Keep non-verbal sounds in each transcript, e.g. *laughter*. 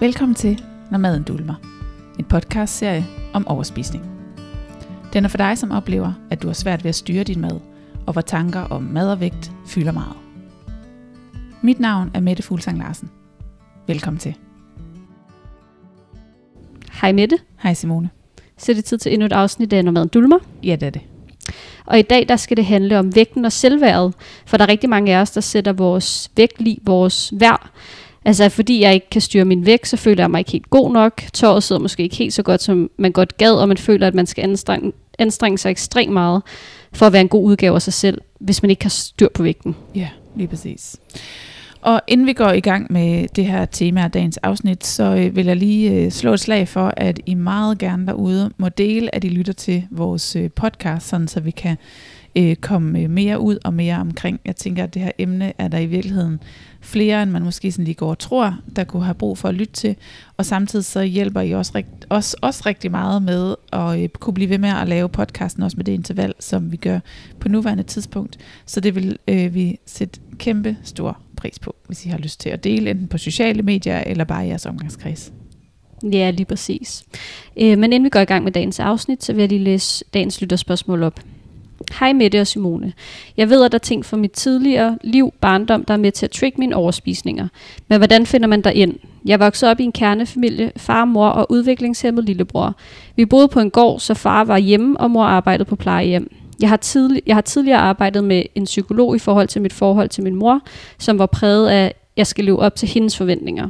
Velkommen til Når maden dulmer. En podcastserie om overspisning. Den er for dig, som oplever, at du har svært ved at styre din mad, og hvor tanker om mad og vægt fylder meget. Mit navn er Mette Fuglsang Larsen. Velkommen til. Hej Mette. Hej Simone. Så er det tid til endnu et afsnit af Når maden dulmer. Ja, det er det. Og i dag der skal det handle om vægten og selvværdet. For der er rigtig mange af os, der sætter vores vægt lige vores værd. Altså fordi jeg ikke kan styre min vægt, så føler jeg mig ikke helt god nok. Tåret sidder måske ikke helt så godt, som man godt gad, og man føler, at man skal anstrenge, anstrenge sig ekstremt meget for at være en god udgave af sig selv, hvis man ikke har styr på vægten. Ja, lige præcis. Og inden vi går i gang med det her tema af dagens afsnit, så øh, vil jeg lige øh, slå et slag for, at I meget gerne derude må dele, at I lytter til vores øh, podcast, sådan så vi kan øh, komme øh, mere ud og mere omkring. Jeg tænker, at det her emne er der i virkeligheden flere, end man måske sådan lige går og tror, der kunne have brug for at lytte til. Og samtidig så hjælper I også, rigt, også, også rigtig meget med at øh, kunne blive ved med at lave podcasten, også med det interval, som vi gør på nuværende tidspunkt. Så det vil øh, vi sætte kæmpe stor pris på, hvis I har lyst til at dele, enten på sociale medier eller bare i jeres omgangskreds. Ja, lige præcis. Øh, men inden vi går i gang med dagens afsnit, så vil jeg lige læse dagens lytterspørgsmål op. Hej Mette og Simone. Jeg ved, at der er ting fra mit tidligere liv, barndom, der er med til at trick mine overspisninger. Men hvordan finder man der ind? Jeg voksede op i en kernefamilie, far, mor og udviklingshemmet lillebror. Vi boede på en gård, så far var hjemme, og mor arbejdede på plejehjem. Jeg har, tidlig, jeg har tidligere arbejdet med en psykolog i forhold til mit forhold til min mor, som var præget af, at jeg skal leve op til hendes forventninger.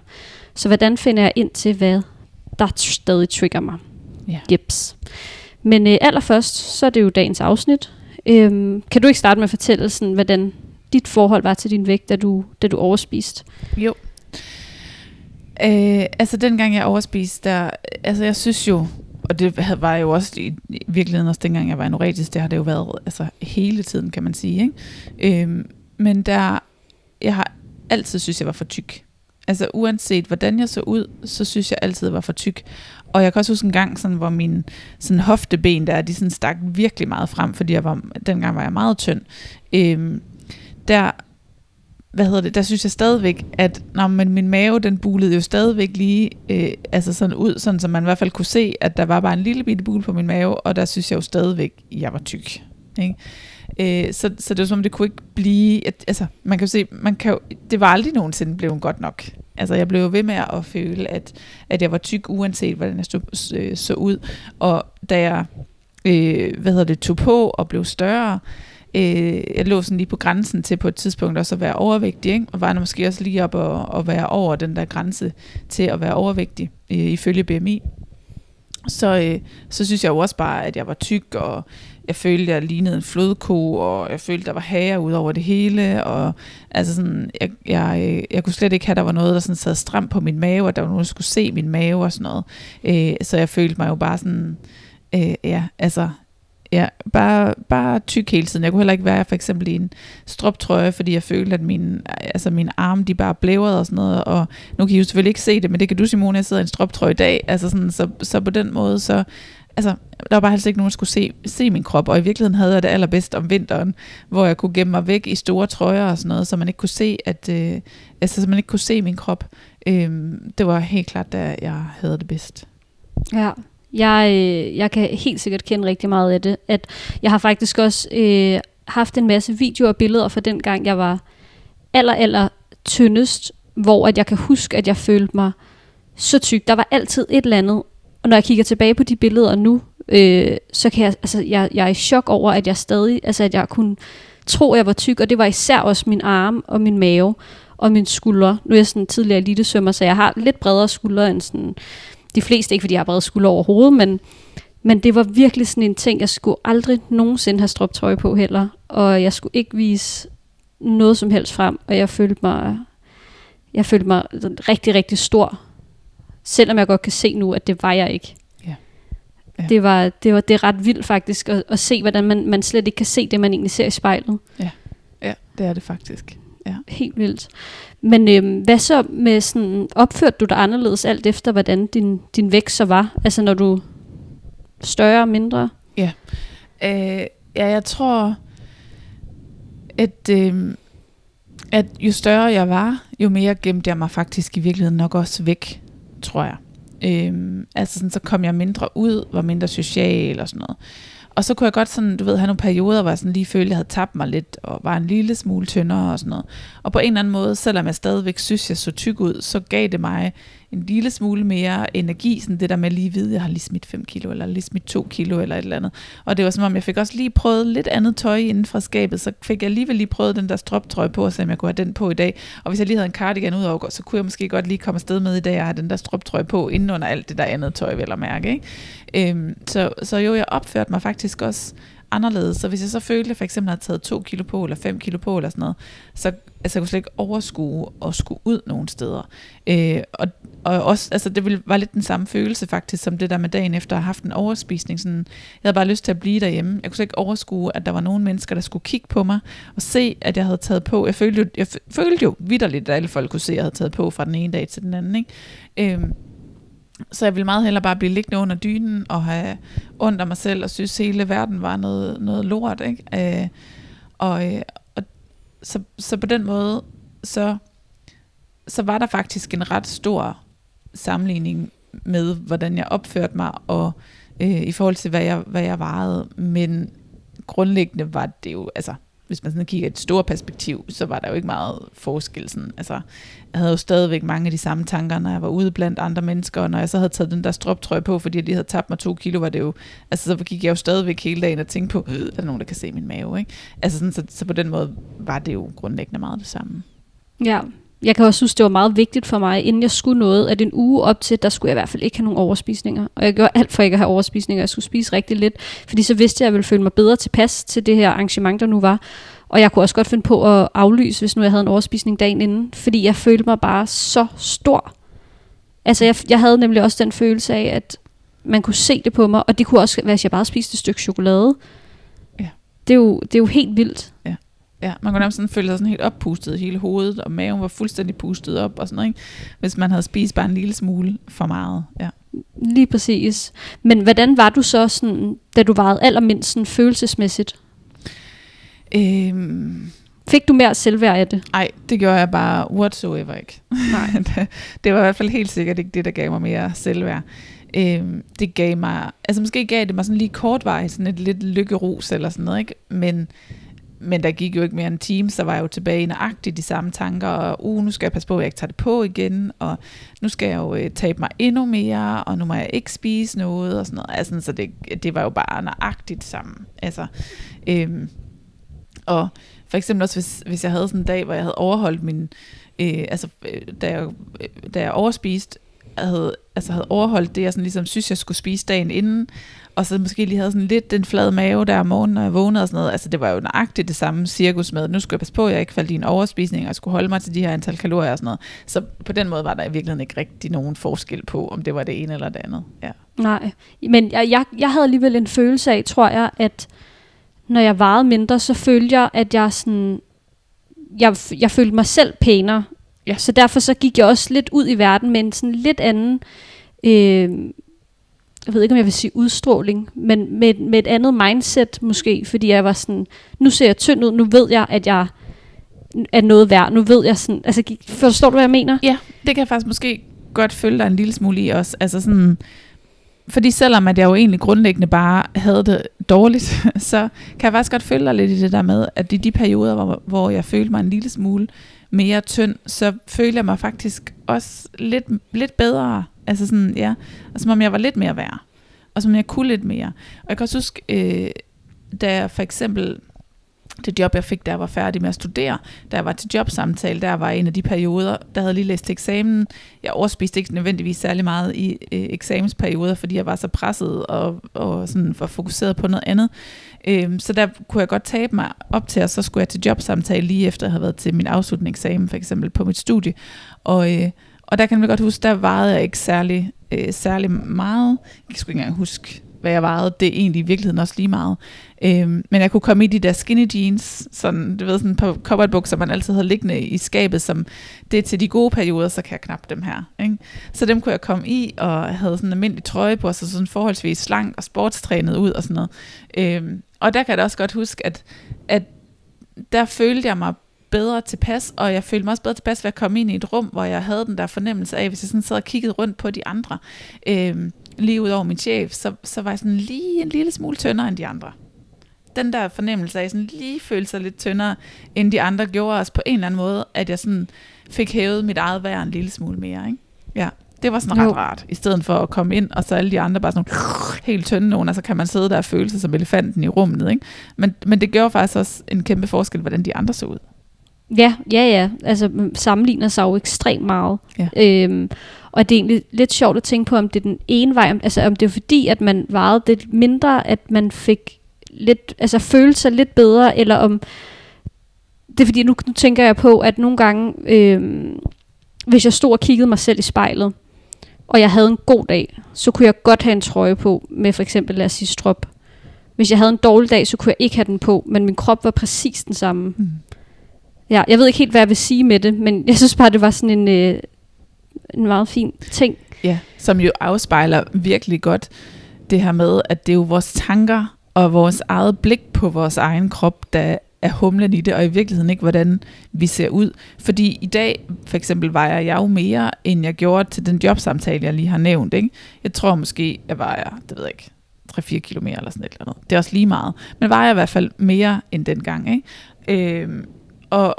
Så hvordan finder jeg ind til, hvad der stadig trigger mig? Ja. Gips. Men øh, allerførst, så er det jo dagens afsnit. Øhm, kan du ikke starte med at fortælle, sådan, hvordan dit forhold var til din vægt, da du, da du overspiste? Jo. Øh, altså dengang jeg overspiste, der, altså jeg synes jo, og det var jo også i, i virkeligheden også dengang jeg var anoretisk, det har det jo været altså hele tiden, kan man sige. Ikke? Øhm, men der, jeg har altid synes jeg var for tyk. Altså uanset hvordan jeg så ud, så synes jeg altid jeg var for tyk. Og jeg kan også huske en gang, sådan, hvor mine sådan hofteben der, de sådan stak virkelig meget frem, fordi jeg var, dengang var jeg meget tynd. Øhm, der, hvad hedder det, der synes jeg stadigvæk, at når men min mave, den bulede jo stadigvæk lige øh, altså sådan ud, sådan så man i hvert fald kunne se, at der var bare en lille bitte bule på min mave, og der synes jeg jo stadigvæk, at jeg var tyk. Ikke? Øh, så, så det var som, det kunne ikke blive, at, altså man kan jo se, man kan jo, det var aldrig nogensinde blevet godt nok. Altså jeg blev ved med at føle, at, at jeg var tyk, uanset hvordan jeg stod, øh, så ud. Og da jeg øh, hvad hedder det, tog på og blev større, øh, jeg lå sådan lige på grænsen til på et tidspunkt også at være overvægtig, ikke? og var måske også lige op og, og være over den der grænse til at være overvægtig øh, ifølge BMI. Så, øh, så synes jeg jo også bare, at jeg var tyk, og jeg følte, jeg lignede en flodko, og jeg følte, der var hager ud over det hele, og altså sådan, jeg, jeg, jeg kunne slet ikke have, at der var noget, der sådan sad stramt på min mave, og der var nogen, der skulle se min mave og sådan noget. Øh, så jeg følte mig jo bare sådan, øh, ja, altså, ja, bare, bare tyk hele tiden. Jeg kunne heller ikke være for eksempel i en stroptrøje, fordi jeg følte, at min, altså min arme, de bare blævrede og sådan noget, og nu kan I jo selvfølgelig ikke se det, men det kan du, Simone, jeg sidder i en stroptrøje i dag, altså sådan, så, så på den måde, så, altså, der var bare helst ikke nogen, der skulle se, se min krop, og i virkeligheden havde jeg det allerbedst om vinteren, hvor jeg kunne gemme mig væk i store trøjer og sådan noget, så man ikke kunne se, at, øh, altså, så man ikke kunne se min krop. Øh, det var helt klart, da jeg havde det bedst. Ja, jeg, øh, jeg kan helt sikkert kende rigtig meget af det. At jeg har faktisk også øh, haft en masse videoer og billeder fra den gang, jeg var aller, aller tyndest, hvor at jeg kan huske, at jeg følte mig så tyk. Der var altid et eller andet. Og når jeg kigger tilbage på de billeder nu, øh, så kan jeg, altså, jeg, jeg er i chok over, at jeg stadig, altså at jeg kunne tro, at jeg var tyk, og det var især også min arm og min mave og min skuldre. Nu er jeg sådan tidligere elitesvømmer, så jeg har lidt bredere skuldre end sådan de fleste, ikke fordi jeg har brede skuldre overhovedet, men, men det var virkelig sådan en ting, jeg skulle aldrig nogensinde have tøj på heller, og jeg skulle ikke vise noget som helst frem, og jeg følte mig, jeg følte mig rigtig, rigtig stor, selvom jeg godt kan se nu, at det var jeg ikke. Ja. Ja. Det, var, det, var, det er ret vildt faktisk at, at se, hvordan man, man slet ikke kan se det, man egentlig ser i spejlet. Ja, ja det er det faktisk. Ja. Helt vildt. Men øhm, hvad så med sådan, opførte du dig anderledes alt efter, hvordan din, din vækst så var? Altså når du større og mindre? Ja, øh, ja jeg tror, at, øh, at jo større jeg var, jo mere gemte jeg mig faktisk i virkeligheden nok også væk tror jeg. Øhm, altså sådan, så kom jeg mindre ud, var mindre social og sådan noget. Og så kunne jeg godt sådan, du ved, have nogle perioder, hvor jeg sådan lige følte, at jeg havde tabt mig lidt, og var en lille smule tyndere og sådan noget. Og på en eller anden måde, selvom jeg stadigvæk synes, jeg så tyk ud, så gav det mig en lille smule mere energi, sådan det der med lige vide, at jeg har lige smidt 5 kilo, eller lige smidt 2 kilo, eller et eller andet. Og det var som om, jeg fik også lige prøvet lidt andet tøj inden fra skabet, så fik jeg alligevel lige prøvet den der stroptrøje på, og se om jeg kunne have den på i dag. Og hvis jeg lige havde en cardigan ud over, så kunne jeg måske godt lige komme afsted med i dag, at have den der stroptrøje på, inden under alt det der andet tøj, vel at mærke. Ikke? Øhm, så, så jo, jeg opførte mig faktisk også anderledes. Så hvis jeg så følte, at jeg for eksempel havde taget 2 kilo på, eller 5 kilo på, eller sådan noget, så altså, jeg kunne slet ikke overskue og skulle ud nogen steder. Øh, og, og også, altså, det ville, var lidt den samme følelse faktisk, som det der med dagen efter at have haft en overspisning. Sådan, jeg havde bare lyst til at blive derhjemme. Jeg kunne slet ikke overskue, at der var nogen mennesker, der skulle kigge på mig og se, at jeg havde taget på. Jeg følte jo, jeg følte jo vidderligt, at alle folk kunne se, at jeg havde taget på fra den ene dag til den anden. Ikke? Øh, så jeg ville meget hellere bare blive liggende under dynen og have ondt af mig selv og synes, at hele verden var noget, noget lort. Ikke? Øh, og, øh, og så, så på den måde, så, så var der faktisk en ret stor sammenligning med, hvordan jeg opførte mig, og øh, i forhold til, hvad jeg, hvad jeg varede. Men grundlæggende var det jo, altså, hvis man sådan kigger et stort perspektiv, så var der jo ikke meget forskel. Sådan. Altså, jeg havde jo stadigvæk mange af de samme tanker, når jeg var ude blandt andre mennesker, og når jeg så havde taget den der stroptrøje på, fordi de havde tabt mig to kilo, var det jo, altså så gik jeg jo stadigvæk hele dagen og tænkte på, øh, der er nogen, der kan se min mave. Ikke? Altså sådan, så, så på den måde var det jo grundlæggende meget det samme. Ja, jeg kan også synes, det var meget vigtigt for mig, inden jeg skulle noget, at en uge op til, der skulle jeg i hvert fald ikke have nogen overspisninger. Og jeg gjorde alt for ikke at have overspisninger. Jeg skulle spise rigtig lidt, fordi så vidste jeg, at jeg ville føle mig bedre tilpas til det her arrangement, der nu var. Og jeg kunne også godt finde på at aflyse, hvis nu jeg havde en overspisning dagen inden, fordi jeg følte mig bare så stor. Altså jeg, jeg havde nemlig også den følelse af, at man kunne se det på mig, og det kunne også være, hvis jeg bare spiste et stykke chokolade. Ja. Det, er jo, det er jo helt vildt. Ja. Man kunne nærmest sådan føle sig sådan helt oppustet i hele hovedet, og maven var fuldstændig pustet op og sådan noget, ikke? Hvis man havde spist bare en lille smule for meget, ja. Lige præcis. Men hvordan var du så, sådan, da du vejede allermindst sådan følelsesmæssigt? Øhm, Fik du mere selvværd af det? Nej, det gjorde jeg bare whatsoever ikke. Nej. *laughs* det var i hvert fald helt sikkert ikke det, der gav mig mere selvværd. Øhm, det gav mig, altså måske gav det mig sådan lige kortvarigt, sådan et lidt lykkerus eller sådan noget, ikke? Men, men der gik jo ikke mere end en time, så var jeg jo tilbage i nøjagtigt de samme tanker, og uh, nu skal jeg passe på, at jeg ikke tager det på igen, og nu skal jeg jo øh, tabe mig endnu mere, og nu må jeg ikke spise noget, og sådan noget. Altså, så det, det var jo bare nøjagtigt sammen. Altså, øhm, og for eksempel også, hvis, hvis jeg havde sådan en dag, hvor jeg havde overholdt min, øh, altså øh, da jeg, øh, da jeg overspiste, havde, altså havde overholdt det, jeg sådan ligesom synes, jeg skulle spise dagen inden, og så måske lige havde sådan lidt den flade mave der om morgenen, når jeg vågnede og sådan noget. Altså det var jo nøjagtigt det samme cirkus med, nu skulle jeg passe på, at jeg ikke faldt i en overspisning, og jeg skulle holde mig til de her antal kalorier og sådan noget. Så på den måde var der i virkeligheden ikke rigtig nogen forskel på, om det var det ene eller det andet. Ja. Nej, men jeg, jeg, jeg havde alligevel en følelse af, tror jeg, at når jeg vejede mindre, så følte jeg, at jeg sådan, jeg, jeg følte mig selv pænere. Ja. Så derfor så gik jeg også lidt ud i verden med en sådan lidt anden, øh, jeg ved ikke om jeg vil sige udstråling, men med, med et andet mindset måske, fordi jeg var sådan, nu ser jeg tynd ud, nu ved jeg, at jeg er noget værd, nu ved jeg sådan, altså forstår du, hvad jeg mener? Ja, det kan jeg faktisk måske godt følge dig en lille smule i også, altså sådan, fordi selvom at jeg jo egentlig grundlæggende bare havde det dårligt, *laughs* så kan jeg faktisk godt følge dig lidt i det der med, at i de perioder, hvor, hvor jeg følte mig en lille smule mere tynd, så følte jeg mig faktisk også lidt, lidt bedre. Altså sådan, ja, altså, som om jeg var lidt mere værd. Og som jeg kunne lidt mere. Og jeg kan også huske, øh, da jeg for eksempel det job, jeg fik, da jeg var færdig med at studere, da jeg var til jobsamtale, der var en af de perioder, der havde lige læst til eksamen. Jeg overspiste ikke nødvendigvis særlig meget i øh, eksamensperioder, fordi jeg var så presset og, og sådan var fokuseret på noget andet. Øh, så der kunne jeg godt tabe mig op til, og så skulle jeg til jobsamtale lige efter at have været til min afslutningseksamen, for eksempel på mit studie. Og, øh, og der kan man godt huske, der varede jeg ikke særlig, øh, særlig meget. Jeg kan sgu ikke engang huske, hvad jeg vejede, det er egentlig i virkeligheden også lige meget. Øhm, men jeg kunne komme i de der skinny jeans, sådan, du ved, sådan på cowboybukser, man altid havde liggende i skabet, som det er til de gode perioder, så kan jeg knap dem her. Ikke? Så dem kunne jeg komme i, og havde sådan en almindelig trøje på, så sådan forholdsvis slank og sportstrænet ud og sådan noget. Øhm, og der kan jeg da også godt huske, at, at der følte jeg mig bedre tilpas, og jeg følte mig også bedre tilpas ved at komme ind i et rum, hvor jeg havde den der fornemmelse af, hvis jeg sådan sad og kiggede rundt på de andre, øh, lige ud over min chef, så, så var jeg sådan lige en lille smule tyndere end de andre. Den der fornemmelse af, sådan lige følte sig lidt tyndere, end de andre, gjorde også på en eller anden måde, at jeg sådan fik hævet mit eget værd en lille smule mere. Ikke? Ja, det var sådan Jo. ret rart, i stedet for at komme ind, og så alle de andre bare sådan helt tynde nogen, og så kan man sidde der og føle sig som elefanten i rummet. Ikke? Men, men det gjorde faktisk også en kæmpe forskel, hvordan de andre så ud. Ja, ja, ja. Altså sammenligner sig jo ekstremt meget. Ja. Øhm, og det er egentlig lidt sjovt at tænke på, om det er den ene vej, om- altså om det er fordi, at man vejede lidt mindre, at man fik lidt, altså følte sig lidt bedre, eller om det er fordi, nu, nu tænker jeg på, at nogle gange, øhm, hvis jeg stod og kiggede mig selv i spejlet, og jeg havde en god dag, så kunne jeg godt have en trøje på, med for eksempel, lad os sige, strop. Hvis jeg havde en dårlig dag, så kunne jeg ikke have den på, men min krop var præcis den samme. Mm. Ja, jeg ved ikke helt, hvad jeg vil sige med det, men jeg synes bare, det var sådan en, øh, en meget fin ting. Ja, som jo afspejler virkelig godt det her med, at det er jo vores tanker og vores eget blik på vores egen krop, der er humlen i det, og i virkeligheden ikke, hvordan vi ser ud. Fordi i dag, for eksempel, vejer jeg jo mere, end jeg gjorde til den jobsamtale, jeg lige har nævnt. Ikke? Jeg tror måske, jeg vejer, det ved jeg ikke, 3-4 km eller sådan et eller andet. Det er også lige meget. Men vejer jeg i hvert fald mere end dengang. Ikke? Øhm, og,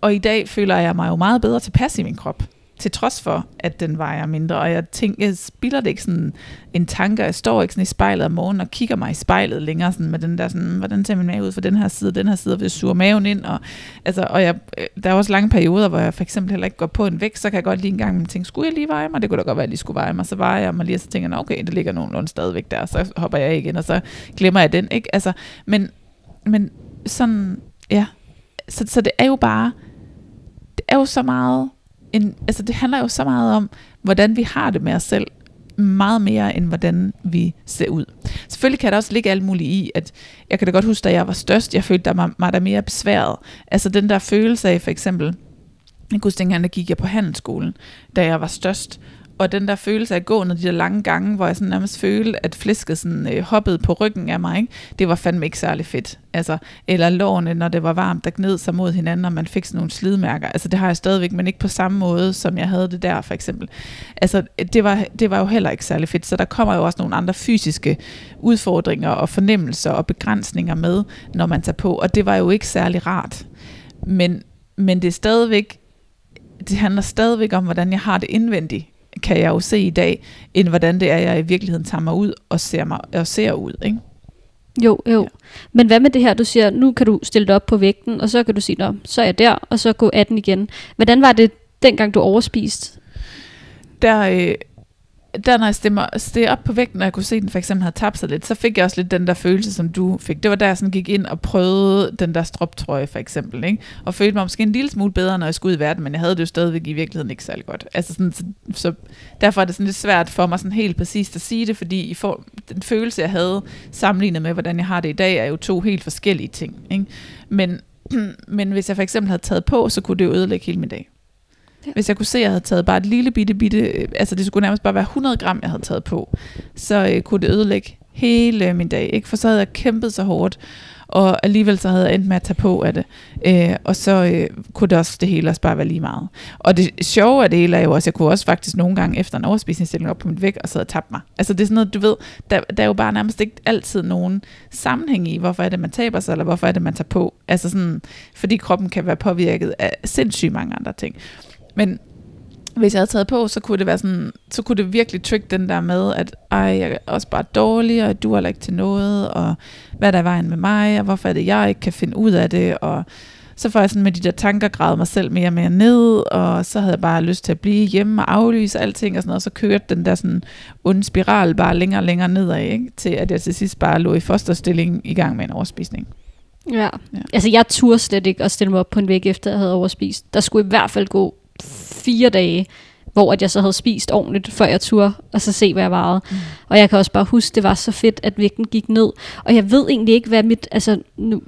og i dag føler jeg mig jo meget bedre tilpas i min krop til trods for, at den vejer mindre. Og jeg tænker, jeg spilder det ikke sådan en tanke, jeg står ikke sådan i spejlet om morgenen og kigger mig i spejlet længere sådan med den der sådan, hvordan ser min mave ud fra den her side, den her side, og vil suger maven ind. Og, altså, og jeg, øh, der er også lange perioder, hvor jeg for eksempel heller ikke går på en vægt, så kan jeg godt lige en gang tænke, skulle jeg lige veje mig? Det kunne da godt være, at jeg lige skulle veje mig. Så vejer jeg mig lige, og så tænker jeg, okay, det ligger nogenlunde stadigvæk der, så hopper jeg igen, og så glemmer jeg den. Ikke? Altså, men, men sådan, ja. Så, så det er jo bare, det er jo så meget en, altså det handler jo så meget om, hvordan vi har det med os selv, meget mere end hvordan vi ser ud. Selvfølgelig kan der også ligge alt muligt i, at jeg kan da godt huske, da jeg var størst, jeg følte der mig, der mere besværet. Altså den der følelse af for eksempel, jeg kunne huske dengang, der gik jeg på handelsskolen, da jeg var størst, og den der følelse af at gå ned de der lange gange, hvor jeg sådan nærmest følte, at flæsket sådan, øh, hoppede på ryggen af mig, ikke? det var fandme ikke særlig fedt. Altså, eller lårene, når det var varmt, der gned sig mod hinanden, og man fik sådan nogle slidmærker. Altså, det har jeg stadigvæk, men ikke på samme måde, som jeg havde det der, for eksempel. Altså, det var, det var jo heller ikke særlig fedt, så der kommer jo også nogle andre fysiske udfordringer og fornemmelser og begrænsninger med, når man tager på, og det var jo ikke særlig rart. Men, men det er stadigvæk, det handler stadigvæk om, hvordan jeg har det indvendigt, kan jeg jo se i dag, end hvordan det er, jeg i virkeligheden tager mig ud og ser, mig, og ser ud. Ikke? Jo, jo. Ja. Men hvad med det her, du siger, nu kan du stille dig op på vægten, og så kan du sige, Nå, så er jeg der, og så gå 18 igen. Hvordan var det, dengang du overspiste? Der, øh, der når jeg stemmer, steg op på vægten, og jeg kunne se, at den for eksempel havde tabt sig lidt, så fik jeg også lidt den der følelse, som du fik. Det var der, jeg sådan gik ind og prøvede den der stroptrøje for eksempel, ikke? og følte mig måske en lille smule bedre, når jeg skulle ud i verden, men jeg havde det jo stadigvæk i virkeligheden ikke særlig godt. Altså sådan, så, så derfor er det sådan lidt svært for mig sådan helt præcist at sige det, fordi I får, den følelse, jeg havde sammenlignet med, hvordan jeg har det i dag, er jo to helt forskellige ting. Ikke? Men, *clears throat* men hvis jeg for eksempel havde taget på, så kunne det jo ødelægge hele min dag. Hvis jeg kunne se, at jeg havde taget bare et lille bitte, bitte, øh, altså det skulle nærmest bare være 100 gram, jeg havde taget på, så øh, kunne det ødelægge hele min dag, ikke? For så havde jeg kæmpet så hårdt, og alligevel så havde jeg endt med at tage på af det. Øh, og så øh, kunne det også det hele også bare være lige meget. Og det sjove af det hele er jo også, jeg kunne også faktisk nogle gange efter en overspisningsstilling op på mit vægt, og så havde tabt mig. Altså det er sådan noget, du ved, der, der er jo bare nærmest ikke altid nogen sammenhæng i, hvorfor er det, man taber sig, eller hvorfor er det, man tager på. Altså sådan, fordi kroppen kan være påvirket af sindssygt mange andre ting. Men hvis jeg havde taget på, så kunne det være sådan, så kunne det virkelig trick den der med, at ej, jeg er også bare dårlig, og du er heller ikke til noget, og hvad er der er vejen med mig, og hvorfor er det, jeg ikke kan finde ud af det, og så får jeg sådan med de der tanker gravet mig selv mere og mere ned, og så havde jeg bare lyst til at blive hjemme og aflyse alting og sådan noget, og så kørte den der sådan onde spiral bare længere og længere nedad, ikke? til at jeg til sidst bare lå i fosterstilling i gang med en overspisning. Ja. Ja. ja. Altså, jeg turde slet ikke at stille mig op på en væg, efter jeg havde overspist. Der skulle i hvert fald gå fire dage, hvor at jeg så havde spist ordentligt, før jeg turde, og så se, hvad jeg vejede. Mm. Og jeg kan også bare huske, det var så fedt, at vægten gik ned. Og jeg ved egentlig ikke, hvad mit... Altså, nu,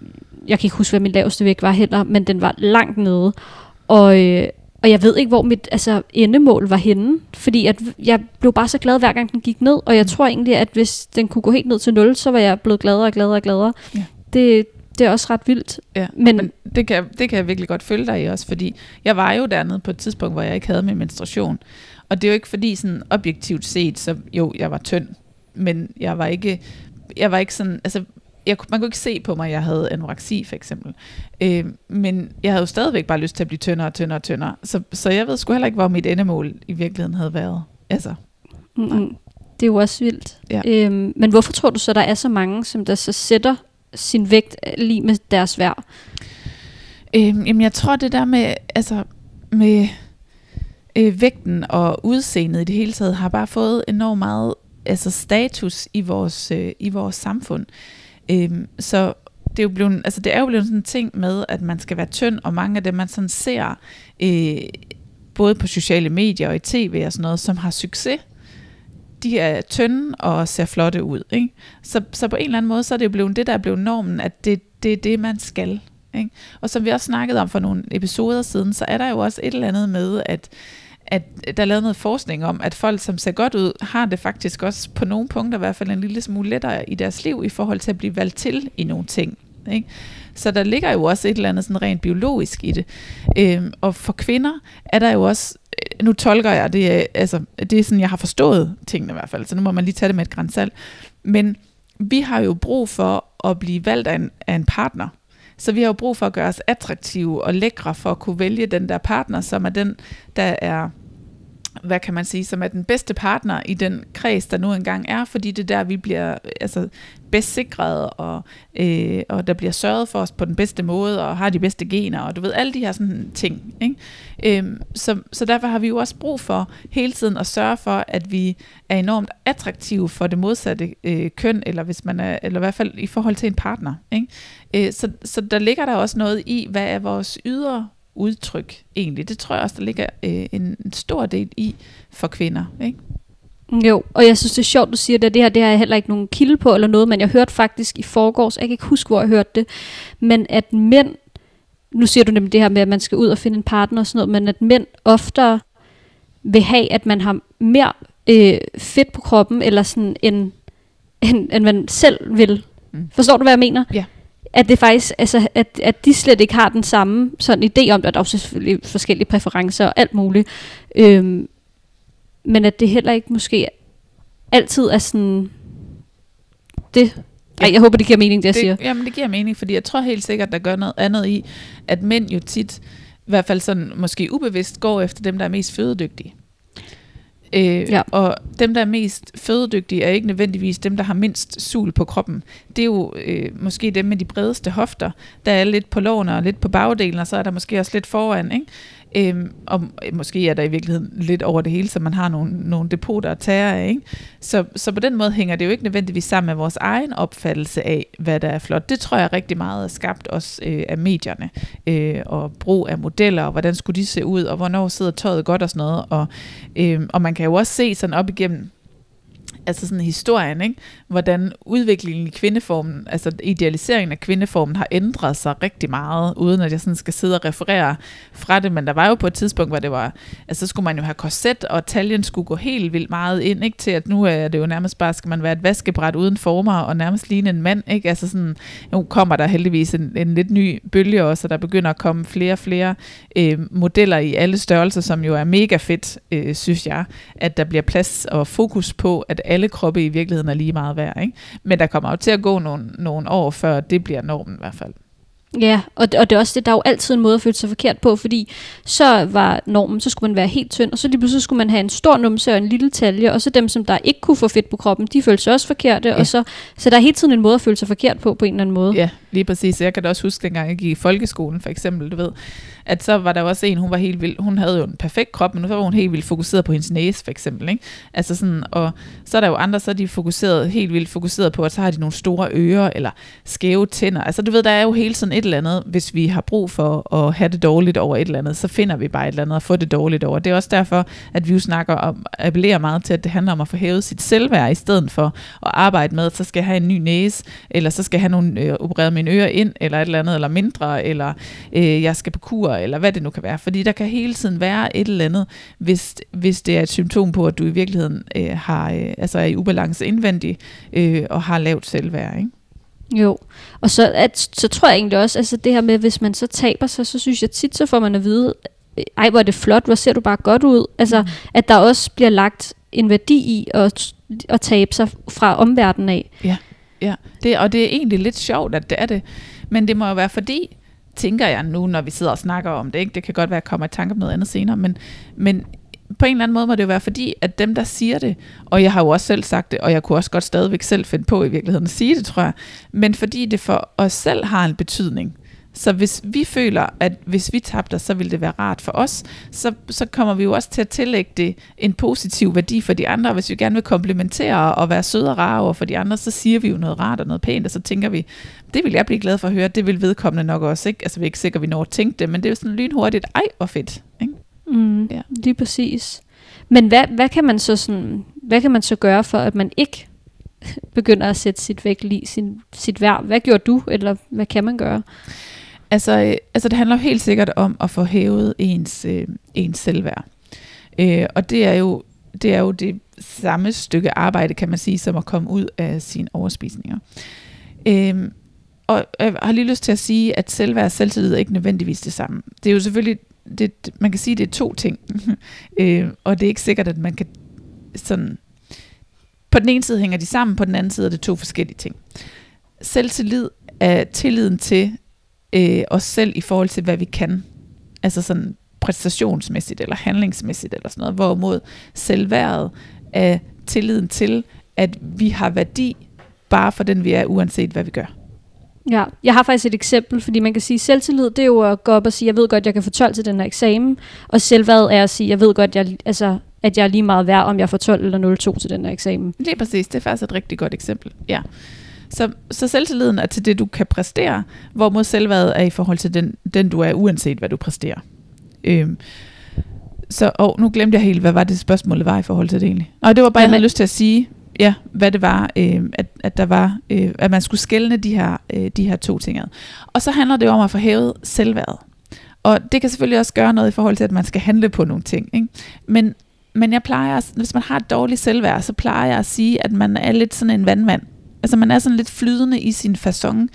jeg kan ikke huske, hvad min laveste vægt var heller, men den var langt nede. Og, øh, og jeg ved ikke, hvor mit altså, endemål var henne. Fordi at jeg blev bare så glad, hver gang den gik ned. Og jeg tror egentlig, at hvis den kunne gå helt ned til 0, så var jeg blevet gladere og gladere og gladere. Ja. Det, Det er også ret vildt. Ja, Men- men, det, kan, det kan jeg virkelig godt følge dig i også, fordi jeg var jo dernede på et tidspunkt, hvor jeg ikke havde min menstruation. Og det er jo ikke fordi sådan objektivt set, så jo, jeg var tynd, men jeg var ikke, jeg var ikke sådan, altså jeg, man kunne ikke se på mig, at jeg havde anoreksi for eksempel. Øh, men jeg havde jo stadigvæk bare lyst til at blive tyndere og tyndere og tyndere. Så, så jeg ved sgu heller ikke, hvor mit endemål i virkeligheden havde været. Altså, Mm-mm. Det er jo også vildt. Ja. Øhm, men hvorfor tror du så, der er så mange, som der så sætter sin vægt øh, lige med deres værd? Øhm, jamen, jeg tror det der med, altså, med øh, vægten og udseendet i det hele taget, har bare fået enormt meget altså, status i vores, øh, i vores samfund. Øhm, så det er, jo blevet, altså, det er jo blevet sådan en ting med, at man skal være tynd, og mange af dem, man sådan ser, øh, både på sociale medier og i tv og sådan noget, som har succes, de er tynde og ser flotte ud. Ikke? Så, så på en eller anden måde, så er det jo blevet det, der er blevet normen, at det, det er det, man skal. Ikke? Og som vi også snakkede om for nogle episoder siden, så er der jo også et eller andet med, at, at der er lavet noget forskning om, at folk, som ser godt ud, har det faktisk også på nogle punkter i hvert fald en lille smule lettere i deres liv i forhold til at blive valgt til i nogle ting. Ikke? Så der ligger jo også et eller andet sådan rent biologisk i det. Øhm, og for kvinder er der jo også, nu tolker jeg det, øh, altså det er sådan, jeg har forstået tingene i hvert fald, så nu må man lige tage det med et grænsalt. Men vi har jo brug for at blive valgt af en, af en partner. Så vi har jo brug for at gøre os attraktive og lækre for at kunne vælge den der partner, som er den, der er hvad kan man sige, som er den bedste partner i den kreds, der nu engang er, fordi det er der, vi bliver altså, bedst sikret, og, øh, og der bliver sørget for os på den bedste måde, og har de bedste gener, og du ved, alle de her sådan ting. Ikke? Øhm, så, så derfor har vi jo også brug for hele tiden at sørge for, at vi er enormt attraktive for det modsatte øh, køn, eller hvis man er, eller i hvert fald i forhold til en partner. Ikke? Øh, så, så der ligger der også noget i, hvad er vores ydre udtryk egentlig. Det tror jeg også, der ligger øh, en, en stor del i for kvinder. Ikke? Jo, og jeg synes, det er sjovt, du siger det. Det her det har jeg heller ikke nogen kilde på eller noget, men jeg hørte faktisk i forgårs, jeg kan ikke huske, hvor jeg hørte det, men at mænd, nu siger du nemlig det her med, at man skal ud og finde en partner og sådan noget, men at mænd oftere vil have, at man har mere øh, fedt på kroppen, eller sådan, end, end, end man selv vil. Mm. Forstår du, hvad jeg mener? Ja. At det faktisk, altså, at, at de slet ikke har den samme sådan idé om, at der er selvfølgelig forskellige præferencer og alt muligt. Øhm, men at det heller ikke måske altid er sådan det. Ej, jeg håber, det giver mening, det jeg det, siger. Jamen, det giver mening, fordi jeg tror helt sikkert, der gør noget andet i, at mænd jo tit, i hvert fald sådan måske ubevidst, går efter dem, der er mest fødedygtige. Øh, Ja. Og dem, der er mest fødedygtige, er ikke nødvendigvis dem, der har mindst sul på kroppen. Det er jo øh, måske dem med de bredeste hofter, der er lidt på lårene og lidt på bagdelen, og så er der måske også lidt foran. Ikke? Øhm, og måske er der i virkeligheden lidt over det hele, så man har nogle, nogle depoter at tage af. Ikke? Så, så på den måde hænger det jo ikke nødvendigvis sammen med vores egen opfattelse af, hvad der er flot. Det tror jeg rigtig meget er skabt også øh, af medierne, øh, og brug af modeller, og hvordan skulle de se ud, og hvornår sidder tøjet godt og sådan noget. Og, øh, og man kan jo også se sådan op igennem altså sådan historien, ikke? hvordan udviklingen i kvindeformen, altså idealiseringen af kvindeformen har ændret sig rigtig meget, uden at jeg sådan skal sidde og referere fra det, men der var jo på et tidspunkt, hvor det var, altså så skulle man jo have korset, og taljen skulle gå helt vildt meget ind, ikke? til at nu er det jo nærmest bare, skal man være et vaskebræt uden former, og nærmest ligne en mand, ikke? altså sådan, nu kommer der heldigvis en, en lidt ny bølge også, og der begynder at komme flere og flere øh, modeller i alle størrelser, som jo er mega fedt, øh, synes jeg, at der bliver plads og fokus på, at alle kroppe i virkeligheden er lige meget værd. Ikke? Men der kommer jo til at gå nogle, nogle år, før det bliver normen i hvert fald. Ja, og, det- og det er også det, der er jo altid en måde at føle sig forkert på, fordi så var normen, så skulle man være helt tynd, og så lige pludselig skulle man have en stor numse og en lille talje, og så dem, som der ikke kunne få fedt på kroppen, de følte sig også forkerte. Ja. og så, så der er hele tiden en måde at føle sig forkert på, på en eller anden måde. Ja, lige præcis. Jeg kan da også huske, dengang jeg gik i folkeskolen, for eksempel, du ved, at så var der også en, hun var helt vild, hun havde jo en perfekt krop, men så var hun helt vildt fokuseret på hendes næse, for eksempel, ikke? Altså sådan, og så er der jo andre, så er de fokuseret, helt vildt fokuseret på, at så har de nogle store ører, eller skæve tænder. Altså du ved, der er jo hele sådan et eller andet, hvis vi har brug for at have det dårligt over et eller andet, så finder vi bare et eller andet at få det dårligt over. Det er også derfor, at vi jo snakker om, appellerer meget til, at det handler om at få hævet sit selvværd, i stedet for at arbejde med, at så skal jeg have en ny næse, eller så skal jeg have nogle, øh, opereret mine ører ind, eller et eller andet, eller mindre, eller øh, jeg skal på kur, eller hvad det nu kan være. Fordi der kan hele tiden være et eller andet, hvis, hvis det er et symptom på, at du i virkeligheden øh, har, øh, altså er i ubalance indvendigt, øh, og har lavt selvværd. Ikke? Jo, og så, at, så tror jeg egentlig også, altså det her med, hvis man så taber sig, så synes jeg tit, så får man at vide, ej hvor er det flot, hvor ser du bare godt ud. Altså, mm. at der også bliver lagt en værdi i at, at tabe sig fra omverdenen af. Ja, ja. Det, og det er egentlig lidt sjovt, at det er det. Men det må jo være fordi, tænker jeg nu, når vi sidder og snakker om det. Ikke? Det kan godt være, at jeg kommer i tanke om noget andet senere, men, men på en eller anden måde må det jo være fordi, at dem, der siger det, og jeg har jo også selv sagt det, og jeg kunne også godt stadigvæk selv finde på i virkeligheden at sige det, tror jeg, men fordi det for os selv har en betydning. Så hvis vi føler, at hvis vi tabte, så vil det være rart for os, så, så kommer vi jo også til at tillægge det en positiv værdi for de andre. Hvis vi gerne vil komplementere og være søde og rare over for de andre, så siger vi jo noget rart og noget pænt, og så tænker vi, det vil jeg blive glad for at høre, det vil vedkommende nok også. Ikke? Altså vi er ikke sikre, at vi når at tænke det, men det er jo sådan lynhurtigt, ej hvor fedt. Ikke? Mm, ja. Lige præcis. Men hvad, hvad, kan man så sådan, hvad kan man så gøre for, at man ikke *laughs* begynder at sætte sit vægt i sin, sit værd? Hvad gjorde du, eller hvad kan man gøre? Altså, øh, altså det handler helt sikkert om at få hævet ens, øh, ens selvværd. Øh, og det er jo det er jo det samme stykke arbejde, kan man sige, som at komme ud af sine overspisninger. Øh, og jeg har lige lyst til at sige, at selvværd og selvtillid er ikke nødvendigvis det samme. Det er jo selvfølgelig, det, man kan sige, at det er to ting. *laughs* øh, og det er ikke sikkert, at man kan sådan... På den ene side hænger de sammen, på den anden side er det to forskellige ting. Selvtillid er tilliden til, øh, os selv i forhold til, hvad vi kan. Altså sådan præstationsmæssigt eller handlingsmæssigt eller sådan noget. Hvorimod selvværdet er tilliden til, at vi har værdi bare for den vi er, uanset hvad vi gør. Ja, jeg har faktisk et eksempel, fordi man kan sige, at selvtillid, det er jo at gå op og sige, jeg ved godt, jeg kan få 12 til den her eksamen, og selvværd er at sige, jeg ved godt, jeg, altså, at jeg er lige meget værd, om jeg får 12 eller 02 til den her eksamen. Det er præcis, det er faktisk et rigtig godt eksempel, ja. Så, så selvtilliden er til det, du kan præstere, hvorimod selvværdet er i forhold til den, den du er, uanset hvad du præsterer. Øhm, så og nu glemte jeg helt, hvad var det spørgsmålet var i forhold til det egentlig. Og det var bare, jeg havde lyst til at sige, ja, hvad det var, øh, at, at der var, øh, at man skulle skælne de her, øh, de her to ting ad. Og så handler det om at få hævet selvværdet. Og det kan selvfølgelig også gøre noget i forhold til, at man skal handle på nogle ting. Ikke? Men, men jeg plejer, hvis man har et dårligt selvværd, så plejer jeg at sige, at man er lidt sådan en vandmand. Altså man er sådan lidt flydende i sin façon,